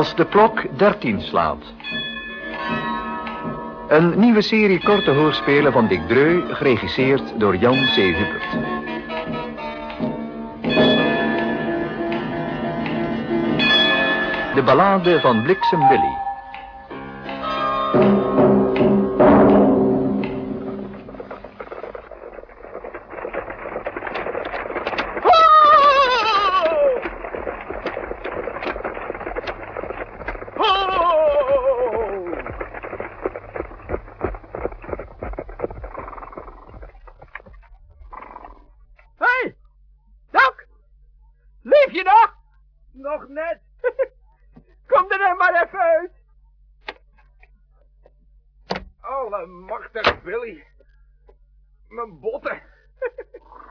Als de klok 13 slaat. Een nieuwe serie korte hoorspelen van Dick Dreu, geregisseerd door Jan C. Huppert. De ballade van Bliksem Willy. Leef je nog? Nog net. Kom er maar even uit. Allemachtig, Billy. Mijn botten.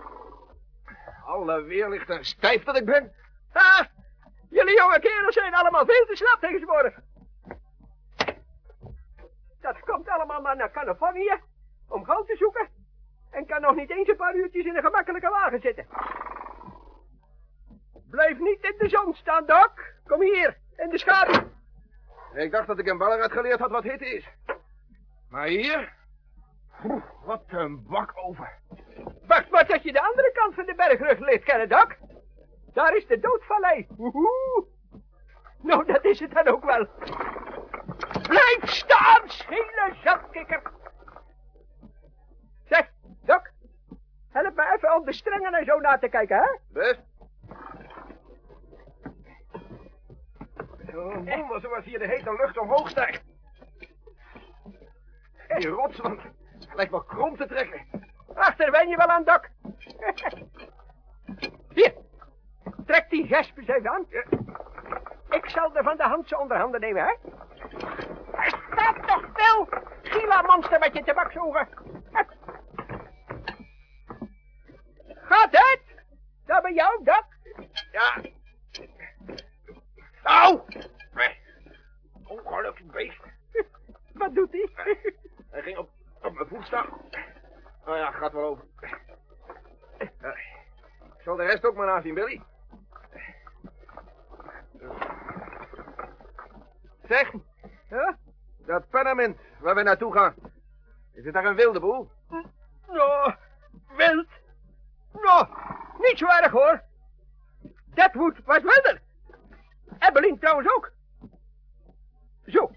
Alle weerlicht en stijf dat ik ben. Ha! Jullie jonge kerels zijn allemaal veel te slap tegenwoordig. Dat komt allemaal maar naar Californië om goud te zoeken. En kan nog niet eens een paar uurtjes in een gemakkelijke wagen zitten. Blijf niet in de zon staan, Doc. Kom hier, in de schaduw. Ik dacht dat ik in Ballarat geleerd had wat hitte is. Maar hier... Oeh, wat een bak over. Wacht maar tot je de andere kant van de bergrug leert kennen, Doc. Daar is de doodvallei. Woehoe. Nou, dat is het dan ook wel. Blijf staan, schele zakkikker. Zeg, Doc. Help me even om de strengen en zo na te kijken, hè? Best. Zo'n wonder zoals hier de hete lucht omhoog stijgt. Die rotswand lijkt wel krom te trekken. Achter wen je wel aan, Doc. Hier. Trek die gespes even aan. Ik zal er van de hand ze onder handen nemen, hè? Staat toch stil, Gila monster met je tabaksogen. Gaat het? Dat bij jou, Doc? Ja. Au! Ongelukkig beest. Wat doet hij? Hij ging op, op mijn voet staan. Nou ja, gaat wel over. Ik zal de rest ook maar nazien, Billy. Zeg, Huh? dat Panament waar we naartoe gaan. Is het daar een wilde boel? Nou, wild. Nou, niet zo erg hoor. Deadwood was wilder. Ebbelin trouwens ook. Zo.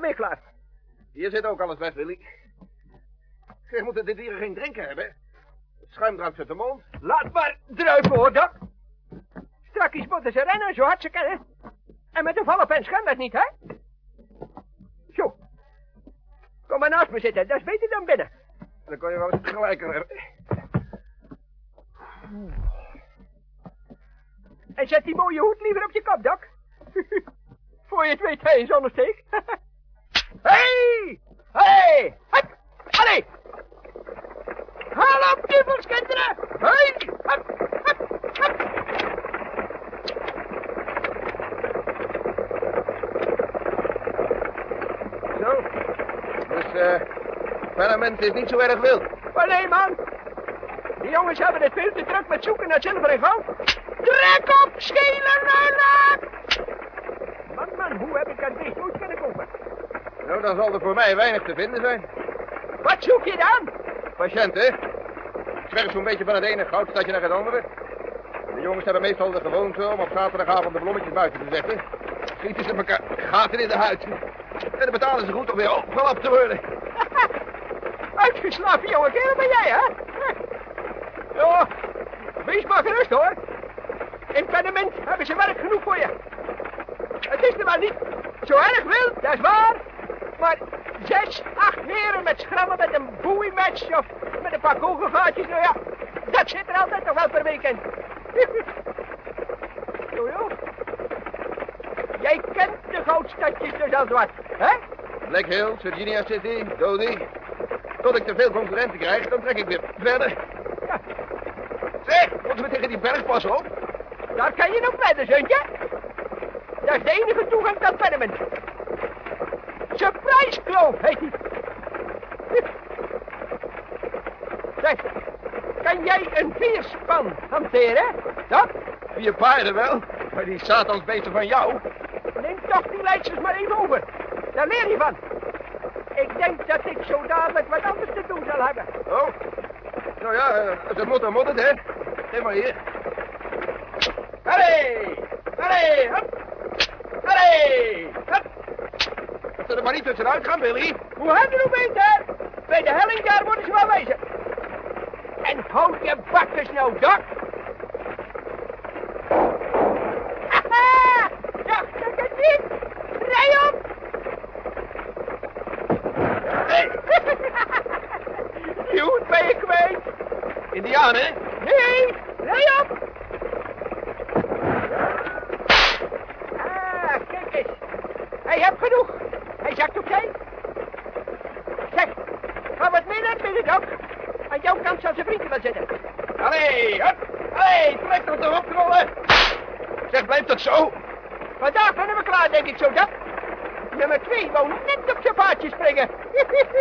Ben je klaar. Hier zit ook alles best, Billy. Zeg, moeten de dieren geen drinken hebben? Het schuim druipt ze uit de mond. Laat maar druipen hoor, Doc. Strakjes moeten ze rennen, zo hard ze kunnen. En met een vallen schuim dat niet, hè? Zo. Kom maar naast me zitten, dat is beter dan binnen. Dan kon je wel eens gelijk aan hebben. En zet die mooie hoed liever op je kop, Doc. Voor je het weet, hij is ondersteek. hey! Hey! Hup! Allee! Haal op, duvelskinderen! Hey! Hup! Hup! Hup! Zo. Dus, eh, Panament is niet zo erg wild. Maar nee, man. Die jongens hebben het veel te druk met zoeken naar zilver en goud. Op, schelen, ruilen! Man, man, hoe heb ik dat beest ooit kunnen kopen? Nou, dan zal er voor mij weinig te vinden zijn. Wat zoek je dan? Patiënten. Ik zwerf zo'n beetje van het ene goudstadje naar het andere. De jongens hebben meestal de gewoonte om op zaterdagavond de blommetjes buiten te zetten. Schieten ze elkaar gaten in de huid. En dan betalen ze goed om weer overal op te worden. Uitgeslapen jonge kerel ben jij, hè? Ja, wees maar gerust, hoor. In Pennement hebben ze werk genoeg voor je. Het is er maar niet zo erg wild, dat is waar. Maar zes, acht heren met schrammen met een boeimatch of met een paar kogelgaatjes, nou ja, dat zit er altijd nog wel per weekend. Jo, jo. Jij kent de goudstadjes dus als wat, hè? Black Hill, Virginia City, Dodie. Tot ik te veel concurrenten krijg, dan trek ik weer verder. Ja, Zeg, moeten we tegen die berg passen op? Daar kan je nog verder, zoontje. Dat is de enige toegang tot Pennement. Surprise Kloof heet die. Zeg, kan jij een veerspan hanteren? Dat? Vier paarden wel, maar die satansbeesten van jou, Neem toch die lijstjes maar even over. Daar leer je van. Ik denk dat ik zo dadelijk wat anders te doen zal hebben. Oh. Nou ja, eh, als het moet, dan moet het, hè. Geef maar hier. Allee! Hup! Allee! Hup! Ze er maar niet tussenuit gaan, Billy. Hoe hebben we weten? Bij de helling daar worden ze wel wijzer. En houd je bakkers nou, Doc. Haha! Dacht ik het niet? Rij op! Hey, Je hoed ben je kwijt. Indiaan, hè? Nee, rij op! Ah, kijk eens. Hij heeft genoeg. Hij zakt opzij. Zeg, ga wat mee naar het midden, Doc. Aan jouw kant zal zijn vriendje wel zitten. Allee, hup. Allee, trek er toch op, rollen. Zeg, blijft dat zo? Vandaag zijn we klaar, denk ik zo, Doc. Nummer twee wou net op zijn paardje springen.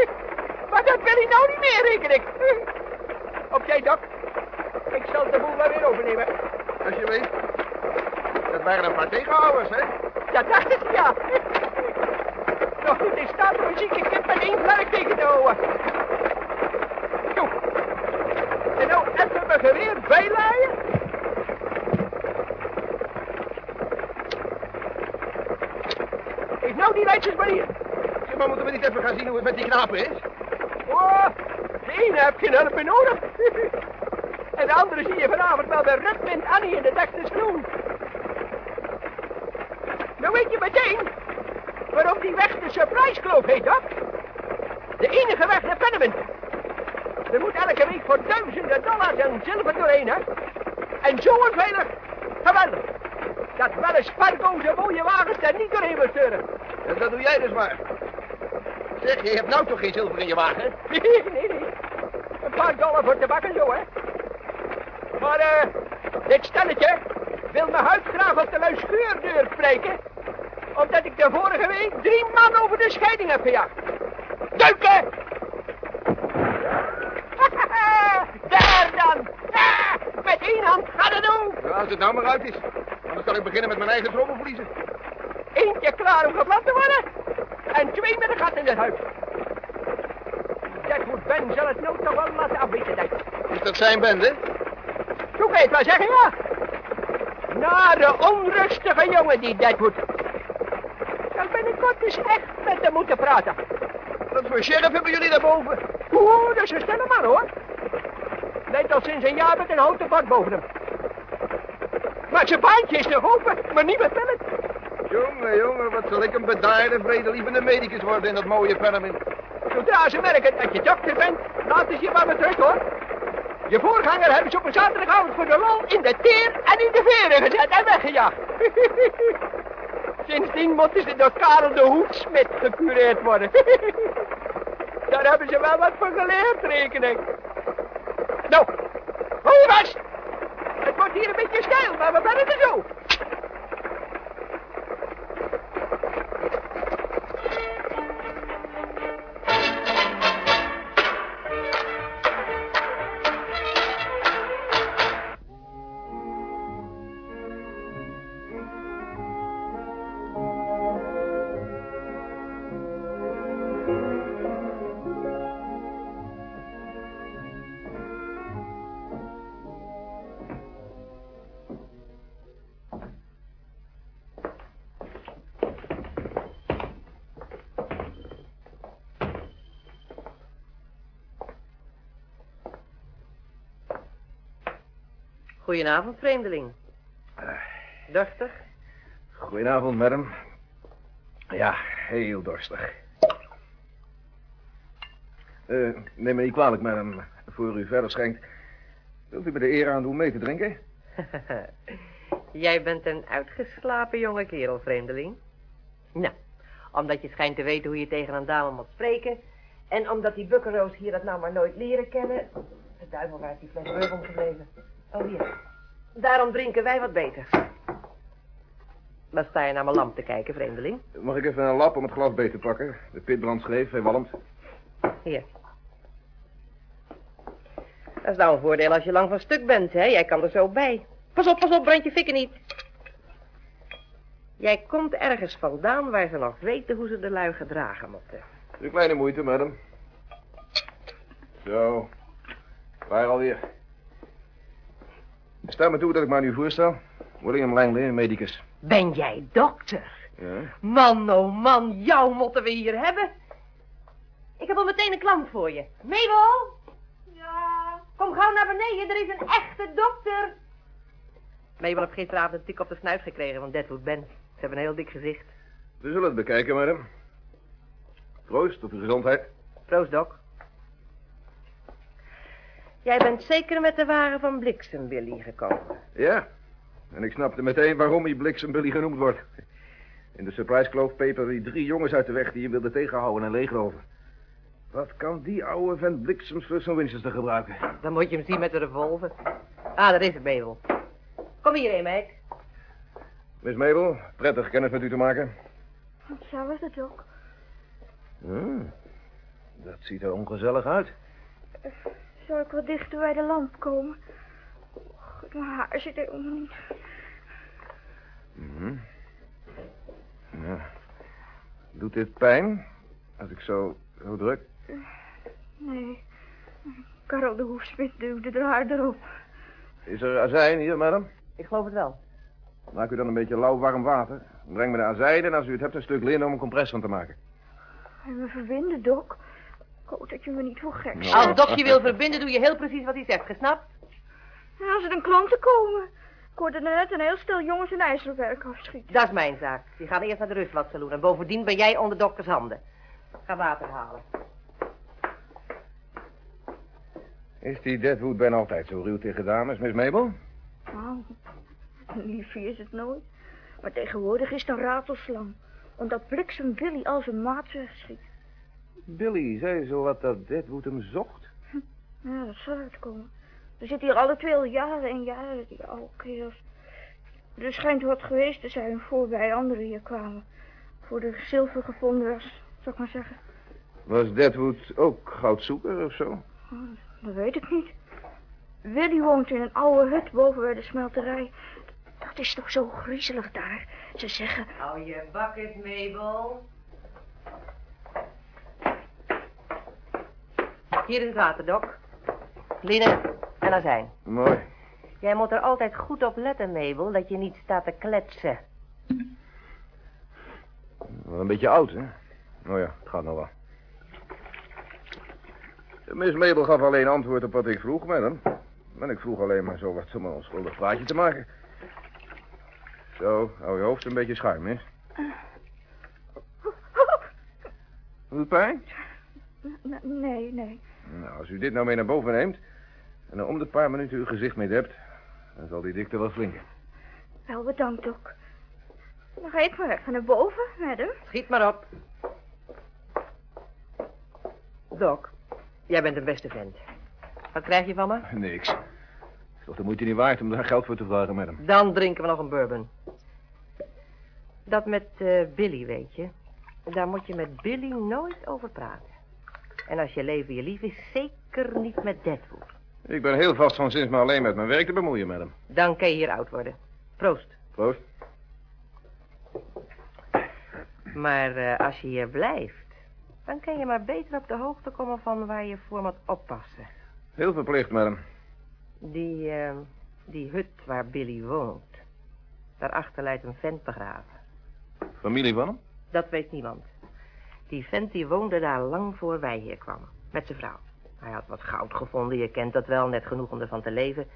maar dat wil hij nou niet meer, reken ik. Opzij, Doc. Ik zal de boel wel weer overnemen. Als je weet. Dat waren een paar tegenhouders, hè? Dat dacht ik, ja. Nog goed in staat om een zieke kip met één vlerk tegen te houden. Zo. En nou even mijn geweer bijlaaien. Is nou die lijstjes maar hier. Zeg, maar moeten we niet even gaan zien hoe het met die knapen is? Oh, de ene heb geen hulp meer nodig. en de andere zie je vanavond wel bij Rutwind Annie in de Dexters Groen. Nou weet je meteen waarom die weg de Surprise Kloof heet, hoor. De enige weg naar Pennement. Er moet elke week voor duizenden dollars en zilver doorheen, hè. En zo onveilig. Geweldig. Dat wel eens Spargo's en mooie wagens er niet doorheen wil sturen. Ja, dat doe jij dus maar. Zeg, je hebt nou toch geen zilver in je wagen? Nee, nee, nee. Een paar dollar voor tabak en zo, hè. Maar, eh, dit stelletje wil mijn huid graag op de luiskeurdeur spreken. Omdat ik de vorige week drie man over de scheiding heb gejaagd. Duiken! Daar dan! Ah, met één hand gaat het als het nou maar uit is. Anders zal ik beginnen met mijn eigen trommelvliezen. Eentje klaar om geplant te worden. En twee met een gat in het huid. Dat moet Ben zal het nou toch wel laten afweten, denk. Is dat zijn bende? Zo kan je het wel zeggen, ja. Nare, onrustige jongen die dat moet. Zal binnenkort eens echt met hem moeten praten. Wat voor sheriff hebben jullie daarboven? Oeh, dat is een stille man, hoor. Lijkt al sinds een jaar met een houten bord boven hem. Maar zijn baantje is nog open, maar niet met pellet. Jongen, jongen, wat zal ik een bedaarde, vredelievende medicus worden in dat mooie Pennement. Zodra ze merken dat je dokter bent, laten ze je maar weer terug, hoor. Je voorganger hebben ze op een zaterdagavond voor de lol in de teer en in de veren gezet en weggejaagd. Sindsdien moeten ze door Karel de Hoedsmit gecureerd worden. Daar hebben ze wel wat voor geleerd, reken ik. Nou, hou je vast. Het hier een beetje stijl, maar we er zo. Goedenavond, vreemdeling. Dorstig? Goedenavond, madam. Ja, heel dorstig. Eh, neem me niet kwalijk, madam, voor u verder schenkt. Wilt u me de eer aandoen mee te drinken? Jij bent een uitgeslapen jonge kerel, vreemdeling. Nou, omdat je schijnt te weten hoe je tegen een dame moet spreken... en omdat die bukkeroos hier dat nou maar nooit leren kennen... De duivel, waar is die fles bourbon gebleven? Oh, hier. Daarom drinken wij wat beter. Wat sta je naar mijn lamp te kijken, vreemdeling? Mag ik even een lap om het glas beter te pakken? De pitbrand schreef, hij walmt. Hier. Dat is nou een voordeel als je lang van stuk bent, hè? Jij kan er zo bij. Pas op, pas op, brand je fikken niet. Jij komt ergens vandaan waar ze nog weten hoe ze de lui gedragen moeten. Een kleine moeite, madam. Zo. Waar alweer? Sta me toe dat ik me nu voorstel. William Langley, medicus. Ben jij dokter? Ja? Man, oh man, jou moeten we hier hebben. Ik heb al meteen een klant voor je. Mabel? Ja? Kom gauw naar beneden, er is een echte dokter. Mabel heeft gisteravond een tik op de snuit gekregen van Deadwood Ben. Ze hebben een heel dik gezicht. We zullen het bekijken, madam. Proost op uw gezondheid. Proost, Doc. Jij bent zeker met de wagen van Bliksem, Billy, gekomen. Ja. En ik snapte meteen waarom hij Bliksem Billy genoemd wordt. In de Surprise Clove paper die drie jongens uit de weg die hem wilden tegenhouden en leegloven. Wat kan die oude vent Bliksems voor zo'n Winchester gebruiken? Dan moet je hem zien met de revolver. Ah, daar is het, Mabel. Kom hierheen, meid. Miss Mabel, prettig kennis met u te maken. Zo is het ook. Hmm, dat ziet er ongezellig uit. Zal ik wat dichter bij de lamp komen? God, mijn haar zit helemaal niet. Mhm. Ja. Doet dit pijn? Als ik zo, zo druk? Nee. Karel de hoefsmid duwde er haar erop. Is er azijn hier, madam? Ik geloof het wel. Maak u dan een beetje lauw warm water. Breng me de azijn en als u het hebt een stuk lin om een compress van te maken. En we verbinden, Dok. Ik hoop dat je me niet voor gek Nou. zet. Als Doc je wil verbinden, doe je heel precies wat hij zegt, gesnapt? En als er dan klanten komen. Ik hoorde net een heel stel jongens een ijzerwerk afschieten. Dat is mijn zaak. Die gaan eerst naar de rustwatsaloon. En bovendien ben jij onder dokters handen. Ga water halen. Is die Deadwood Ben altijd zo ruw tegen dames, Miss Mabel? Nou, liefje is het nooit. Maar tegenwoordig is het een ratelslang. Omdat Bliksem Billy als een maat wegschiet. Billy zei zo wat dat Deadwood hem zocht. Ja, dat zal uitkomen. We zitten hier alle twee al jaren en jaren, die oude kerels. Er schijnt wat geweest te zijn voor wij anderen hier kwamen. Voor de zilver gevonden was, zou ik maar zeggen. Was Deadwood ook goudzoeker of zo? Dat weet ik niet. Willy woont in een oude hut boven bij de smelterij. Dat is toch zo griezelig daar. Ze zeggen, Hou je bakkes, Mabel. Hier is het water, Doc. Linnen en azijn. Mooi. Jij moet er altijd goed op letten, Mabel, dat je niet staat te kletsen. Wel een beetje oud, hè? Oh ja, het gaat nog wel. Miss Mabel gaf alleen antwoord op wat ik vroeg, madam. En ik vroeg alleen maar zo wat om een onschuldig praatje te maken. Zo, hou je hoofd een beetje schuin, miss. Doet het pijn? "N- nee, nee. Nou, als u dit nou mee naar boven neemt... en er om de paar minuten uw gezicht mee dept... dan zal die dikte wel flinken. Wel bedankt ook. Dan ga ik maar even naar boven, madam. Schiet maar op. Doc, jij bent een beste vent. Wat krijg je van me? Niks. Is toch de moeite niet waard om daar geld voor te vragen, madam? Dan drinken we nog een bourbon. Dat met eh, Billy, weet je. Daar moet je met Billy nooit over praten. En als je leven je lief is, zeker niet met Deadwood. Ik ben heel vast van sinds me alleen met mijn werk te bemoeien, madam. Dan kan je hier oud worden. Proost. Proost. Maar eh, als je hier blijft, dan kan je maar beter op de hoogte komen van waar je voor moet oppassen. Heel verplicht, madam. Die, eh, die hut waar Billy woont. Daarachter lijkt een vent begraven. Familie van hem? Dat weet niemand. Die vent die woonde daar lang voor wij hier kwamen. Met zijn vrouw. Hij had wat goud gevonden, je kent dat wel, net genoeg om ervan te leven.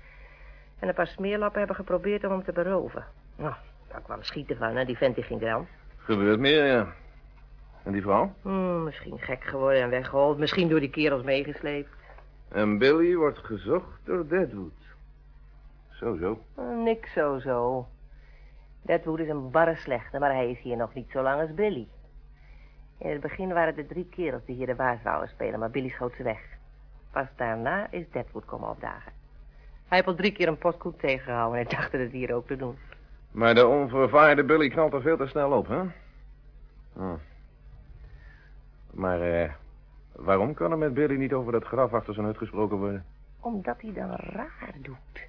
En een paar smeerlappen hebben geprobeerd om hem te beroven. Nou, daar kwam schieten van die vent die ging eraan. Gebeurt meer, ja. En die vrouw? Hmm, misschien gek geworden en weggehold. Misschien door die kerels meegesleept. En Billy wordt gezocht door Deadwood. Zo, zo. Eh, niks zo zo. Deadwood is een barre slechte, maar hij is hier nog niet zo lang als Billy. In het begin waren er drie kerels die hier de baas wouden spelen, maar Billy schoot ze weg. Pas daarna is Deadwood komen opdagen. Hij heeft al drie keer een postkoet tegengehouden en hij dacht het hier ook te doen. Maar de onvervaarde Billy knalt er veel te snel op, hè? Hm. Maar, eh... waarom kan er met Billy niet over dat graf achter zijn hut gesproken worden? Omdat hij dan raar doet.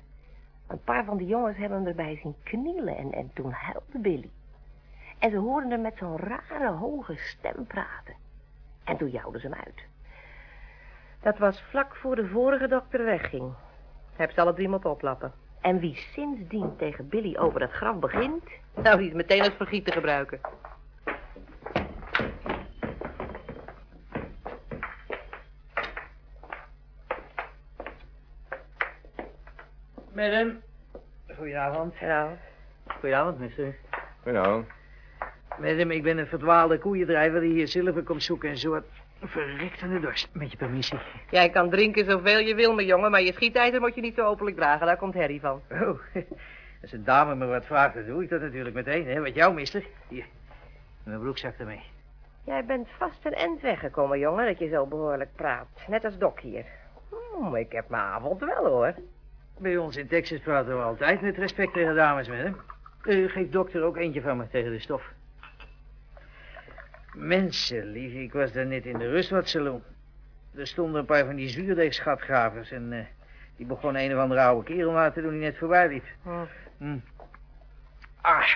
Een paar van de jongens hebben hem erbij zien knielen en, en toen huilde Billy. En ze hoorden hem met zo'n rare, hoge stem praten. En toen jouwden ze hem uit. Dat was vlak voor de vorige dokter wegging. Heb ze alle drie moeten oplappen. En wie sindsdien tegen Billy over dat graf begint... nou, die is meteen als vergiet te gebruiken. Madam. Goedenavond. Nou, Goedenavond, mister. Nou, Madam, ik ben een verdwaalde koeiendrijver die hier zilver komt zoeken en zo verrektende dorst. Met je permissie. jij kan drinken zoveel je wil, mijn jongen... maar je schietijzer moet je niet zo openlijk dragen. Daar komt Harry van. Oh, als een dame me wat vraagt, dan doe ik dat natuurlijk meteen, hè. Wat jou, mister? Hier, mijn broekzak ermee. Jij bent vast een end weggekomen, jongen, dat je zo behoorlijk praat. Net als Doc hier. Hmm, ik heb mijn avond wel, hoor. Bij ons in Texas praten we altijd met respect tegen dames, madam. Uh, geef dokter ook eentje van me tegen de stof. Mensen, lief, ik was daar net in de rustwatsaloon. Er stonden een paar van die zuurdeegschatgravers en eh, die begon een of andere oude kerel na te doen die net voorbij liep. Hm. Hm. Ah,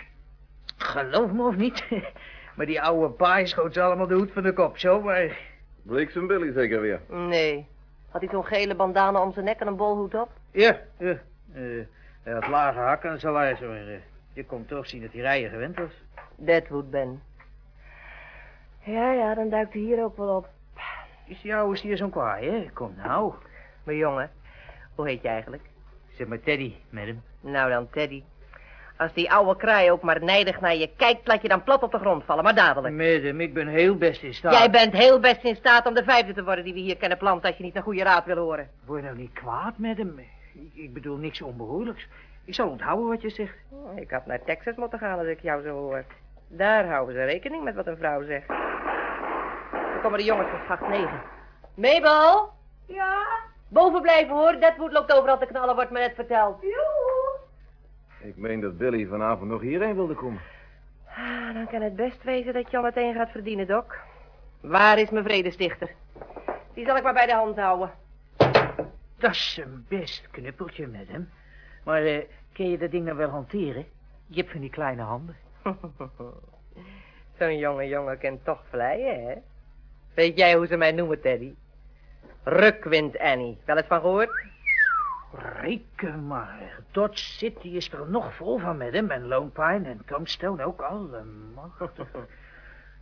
geloof me of niet, maar die oude paai schoot ze allemaal de hoed van de kop, zo, maar... Bliksem Billy zeker weer. Nee. Had hij zo'n gele bandana om zijn nek en een bolhoed op? Ja, ja. eh, hij had lage hakken en salaris, maar eh, je kon toch zien dat hij rijden gewend was. Deadwood Ben. Ja, ja, dan duikt hij hier ook wel op. Is die oude stier zo'n kwaai, hè? Kom nou. Maar jongen, hoe heet je eigenlijk? Zeg maar Teddy, madam. Nou dan, Teddy. Als die oude kraai ook maar nijdig naar je kijkt, laat je dan plat op de grond vallen, maar dadelijk. Madam, ik ben heel best in staat. Jij bent heel best in staat om de vijfde te worden die we hier kennen planten als je niet naar goede raad wil horen. Word je nou niet kwaad, madam? Ik, bedoel niks onbehoorlijks. Ik zal onthouden wat je zegt. Ik had naar Texas moeten gaan als ik jou zo hoor. Daar houden ze rekening met wat een vrouw zegt. Dan komen de jongens van schacht 9. Mabel? Ja? Boven blijven hoor, Deadwood loopt overal te knallen, wordt me net verteld. Ik meen dat Billy vanavond nog hierheen wilde komen. Ah, dan kan het best wezen dat je al meteen gaat verdienen, Doc. Waar is mijn vredestichter? Die zal ik maar bij de hand houden. Dat is een best knuppeltje, madam. Maar eh, kun je dat ding nou wel hanteren? Je hebt van die kleine handen. Zo'n jonge jongen kent toch vleien, hè? Weet jij hoe ze mij noemen, Teddy? Rukwind Annie. Wel eens van gehoord? Reken maar. Dodge City is er nog vol van, madam. En Lone Pine en Tombstone ook allemachtig.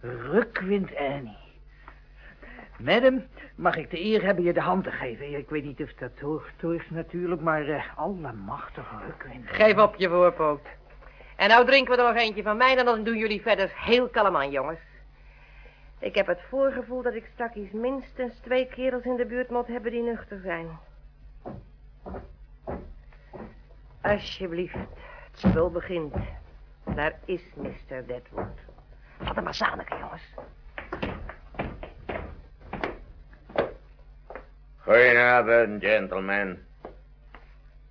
Rukwind Annie. Madam, mag ik de eer hebben je de hand te geven? Ik weet niet of dat hoort, hoort natuurlijk, maar uh, allemachtig Rukwind. Geef op je voorpoot. En nou drinken we er nog eentje van mij en dan doen jullie verder heel kalm aan, jongens. Ik heb het voorgevoel dat ik straks minstens twee kerels in de buurt moet hebben die nuchter zijn. Alsjeblieft, het spul begint. Daar is Mr. Deadwood. Wat een mazaneke, jongens. Goedenavond, gentlemen.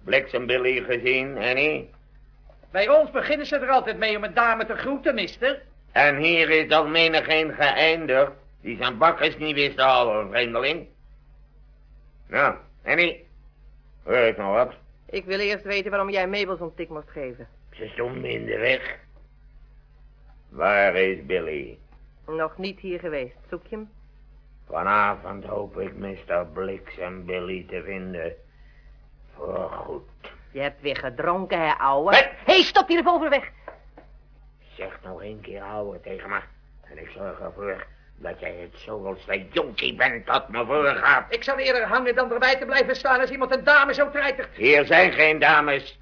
Bliksem Billy gezien, Annie? Bij ons beginnen ze er altijd mee om een dame te groeten, mister. En hier is al menigeen geëindigd die zijn bakkers niet wist te houden, vreemdeling. Nou, Annie, hoor ik nog wat? Ik wil eerst weten waarom jij Mabel zo'n tik moest geven. Ze stond in de weg. Waar is Billy? Nog niet hier geweest. Zoek je hem? Vanavond hoop ik Mr. Bliksem Billy te vinden. Voorgoed. Je hebt weer gedronken, hè, ouwe? Hé, hey, stop die revolver weg! Zeg nog een keer ouwe tegen me. En ik zorg ervoor dat jij het zoveelste jonkie bent dat me voorgaat. Ik zal eerder hangen dan erbij te blijven staan als iemand een dame zo treitert. Hier zijn geen dames.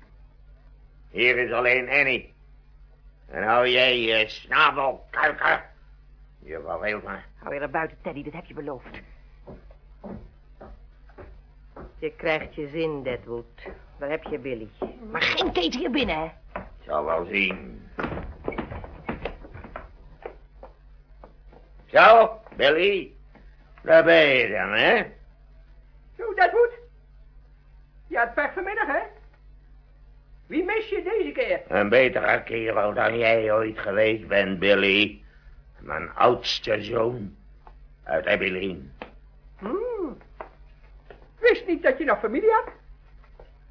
Hier is alleen Annie. En hou jij je snavel, kuiker. Je verveelt me. Hou je er buiten, Teddy, dat heb je beloofd. Je krijgt je zin, Deadwood. Daar heb je Billy. Maar geen tijd hier binnen, hè? Zal wel zien. Zo, Billy. Daar ben je dan, hè? Zo, Deadwood. Je had pech vanmiddag, hè? Wie mis je deze keer? Een betere kerel dan jij ooit geweest bent, Billy. Mijn oudste zoon. Uit Abilene. Hmm. Wist niet dat je nog familie had.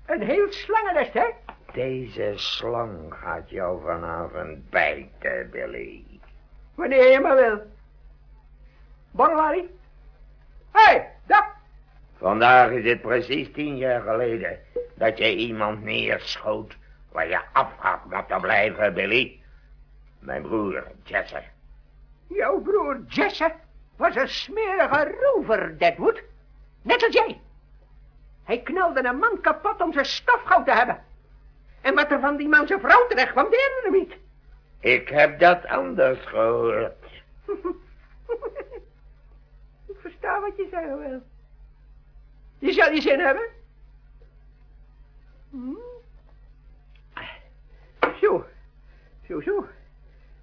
Een heel slangennest, hè? Deze slang gaat jou vanavond bijten, Billy. Wanneer je maar wil. Borrelari? Hé, hey, daar! Vandaag is het precies tien jaar geleden dat je iemand neerschoot waar je af had moeten blijven, Billy. Mijn broer, Jesse. Jouw broer Jesse was een smerige rover, Deadwood. Net als jij. Hij knalde een man kapot om zijn stofgoud te hebben. En wat er van die man zijn vrouw terecht kwam, deerde hem niet. Ik heb dat anders gehoord. Ik versta wat je zei wel. Je zal je zin hebben. Hm? Zo, zo, zo.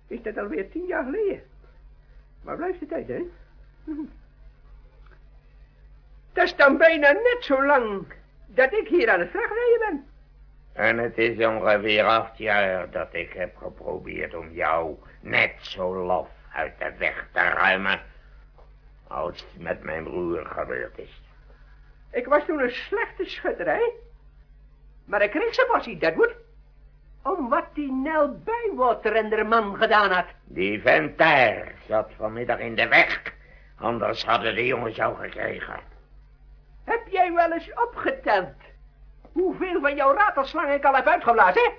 Is dat alweer tien jaar geleden? Maar blijft de tijd, hè? Dat is dan bijna net zo lang dat ik hier aan het vrachtrijden ben. En het is ongeveer acht jaar dat ik heb geprobeerd om jou net zo lof uit de weg te ruimen als met mijn broer gebeurd is. Ik was toen een slechte schutter, hè? Maar ik kreeg zijn passie, Deadwood. Om wat die Nel Bijwater en de man gedaan had. Die vent daar zat vanmiddag in de weg. Anders hadden de jongens jou gekregen. Heb jij wel eens opgeteld hoeveel van jouw ratelslang ik al heb uitgeblazen, hè?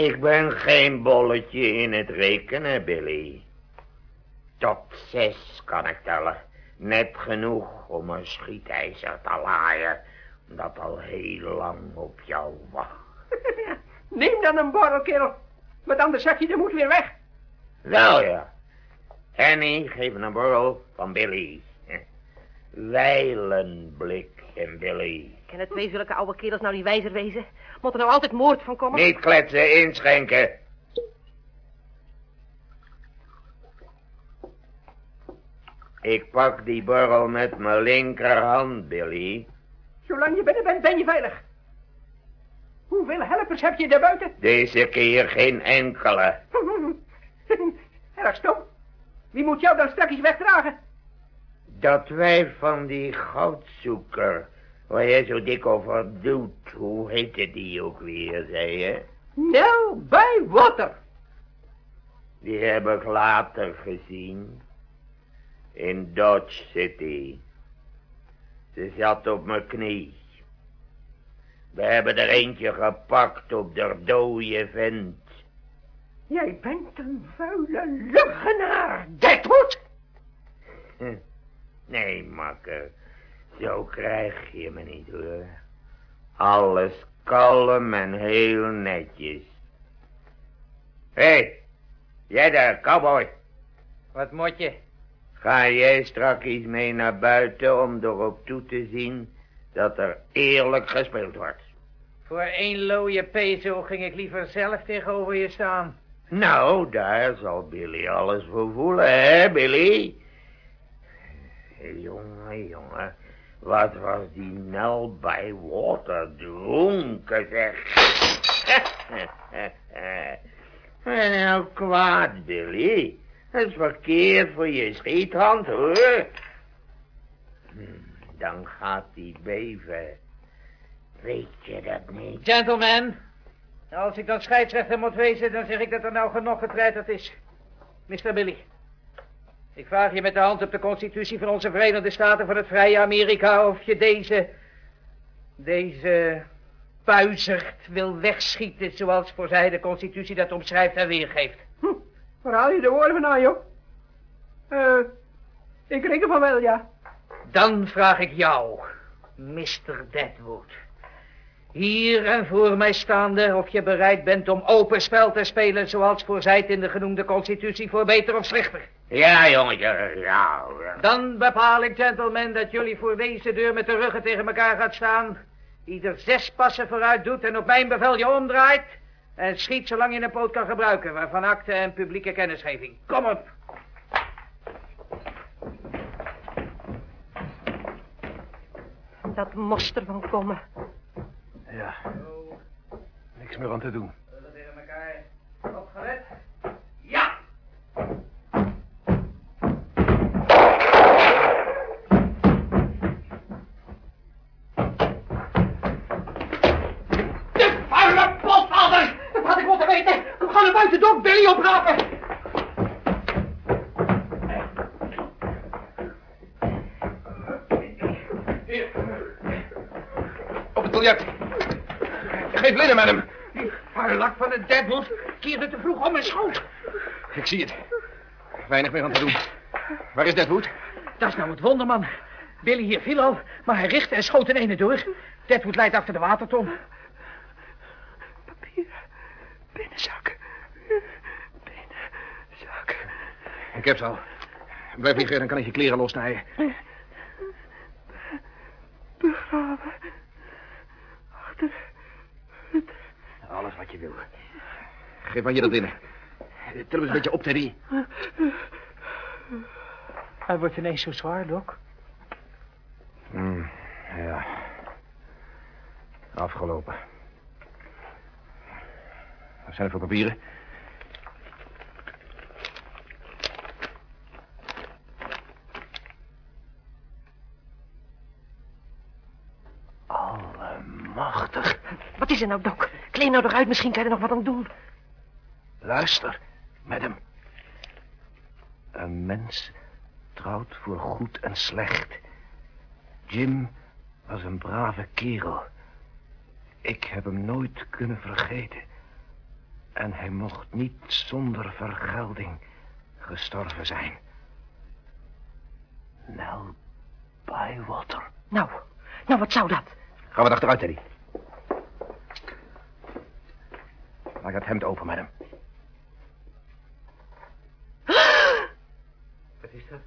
Ik ben geen bolletje in het rekenen, Billy. Tot zes kan ik tellen. Net genoeg om een schietijzer te laaien. Dat al heel lang op jou wacht. Neem dan een borrel, kerel. Want anders zeg je de moed weer weg. Wel ja. Annie, geef een borrel van Billy. Wijlenblik en Billy. Kennen twee zulke oude kerels nou die wijzer wezen? Moet er nou altijd moord van komen? Niet kletsen, inschenken. Ik pak die borrel met mijn linkerhand, Billy. Zolang je binnen bent, ben je veilig. Hoeveel helpers heb je daar buiten? Deze keer geen enkele. Erg stom. Wie moet jou dan straks wegdragen? Dat wijf van die goudzoeker, waar jij zo dik over doet, hoe heette die ook weer, zei je? Nel bij water. Die heb ik later gezien. In Dodge City. Ze zat op mijn knie. We hebben er eentje gepakt op de dode vent. Jij bent een vuile luggenaar, Deadwood. Hm. Nee, makker. Zo krijg je me niet, hoor. Alles kalm en heel netjes. Hé, hey, jij daar, cowboy. Wat moet je? Ga jij straks mee naar buiten om erop toe te zien dat er eerlijk gespeeld wordt. Voor één looie peso ging ik liever zelf tegenover je staan. Nou, daar zal Billy alles voor voelen, hè, Billy? Jongen, jongen, wat was die Nel bij water dronken, zeg. en nou kwaad, Billy. Dat is verkeerd voor je schiethand, hoor. Hm, dan gaat die beven. Weet je dat niet? Gentlemen, als ik dan scheidsrechter moet wezen, dan zeg ik dat er nou genoeg getreiterd is. Mr. Billy, ik vraag je met de hand op de constitutie van onze Verenigde Staten van het Vrije Amerika of je deze, deze puizert wil wegschieten zoals voor zij de constitutie dat omschrijft en weergeeft. Hm, waar haal je de woorden vandaan, joh? Eh, ik reken van wel, ja. Dan vraag ik jou, Mr. Deadwood. Hier en voor mij staande of je bereid bent om open spel te spelen zoals voorzijt in de genoemde constitutie voor beter of slechter. Ja, jongetje, ja, ja. Dan bepaal ik, gentlemen, dat jullie voor deze deur met de ruggen tegen elkaar gaat staan. Ieder zes passen vooruit doet en op mijn bevel je omdraait. En schiet zolang je een poot kan gebruiken, waarvan akte en publieke kennisgeving. Kom op. Dat moest ervan komen. Ja. Niks meer aan te doen. We tegen elkaar Opgered. Ja! De vuile potvader! Dat had ik moeten weten! We gaan er buiten door Billy oprapen! Geef linnen met hem. Die vuilak van de Deadwood keerde te vroeg om mijn schoot. Ik zie het. Weinig meer aan te doen. Waar is Deadwood? Dat is nou het wonderman. Billy hier viel al, maar hij richtte en schoot in ene door. Deadwood leidt achter de waterton. Binnenzak. Binnenzak. Ik heb ze al. Blijf liggen, dan kan ik je kleren lossnijden. Begraven. Achter. Alles wat je wil. Geef maar hier dat binnen. Til hem eens een beetje op, Teddy. Hij wordt ineens zo zwaar, Doc. Hmm, ja. Afgelopen. Wat zijn er voor papieren? Allemachtig. Wat is er nou, Doc? Kleed nou eruit, misschien kan je er nog wat aan doen. Luister, madam. Een mens trouwt voor goed en slecht. Jim was een brave kerel. Ik heb hem nooit kunnen vergeten. En hij mocht niet zonder vergelding gestorven zijn. Nel Bywater. Nou, nou, wat zou dat? Gaan we achteruit, Teddy. Maak dat hemd open, madam. Wat ah, is dat?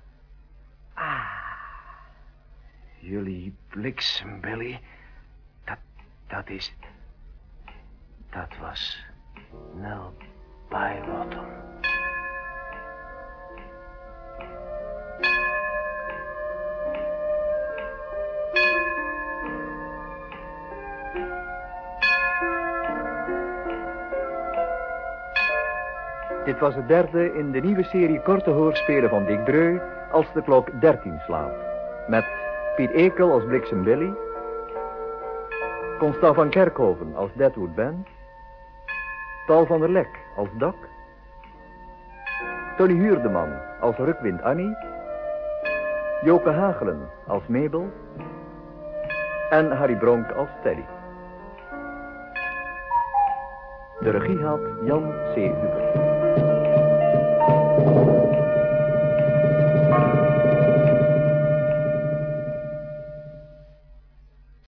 Jullie bliksem, Billy. Dat, dat is... Dat was... Nel Bywater. Dit was het derde in de nieuwe serie korte hoorspelen van Dick Dreu als de klok 13 slaat. Met Piet Ekel als Bliksem Billy, Constant van Kerkhoven als Deadwood Ben, Paul van der Lek als Doc, Tony Huurdeman als Rukwind Annie, Joke Hagelen als Mabel en Harry Bronk als Teddy. De regie had Jan C. Hubert.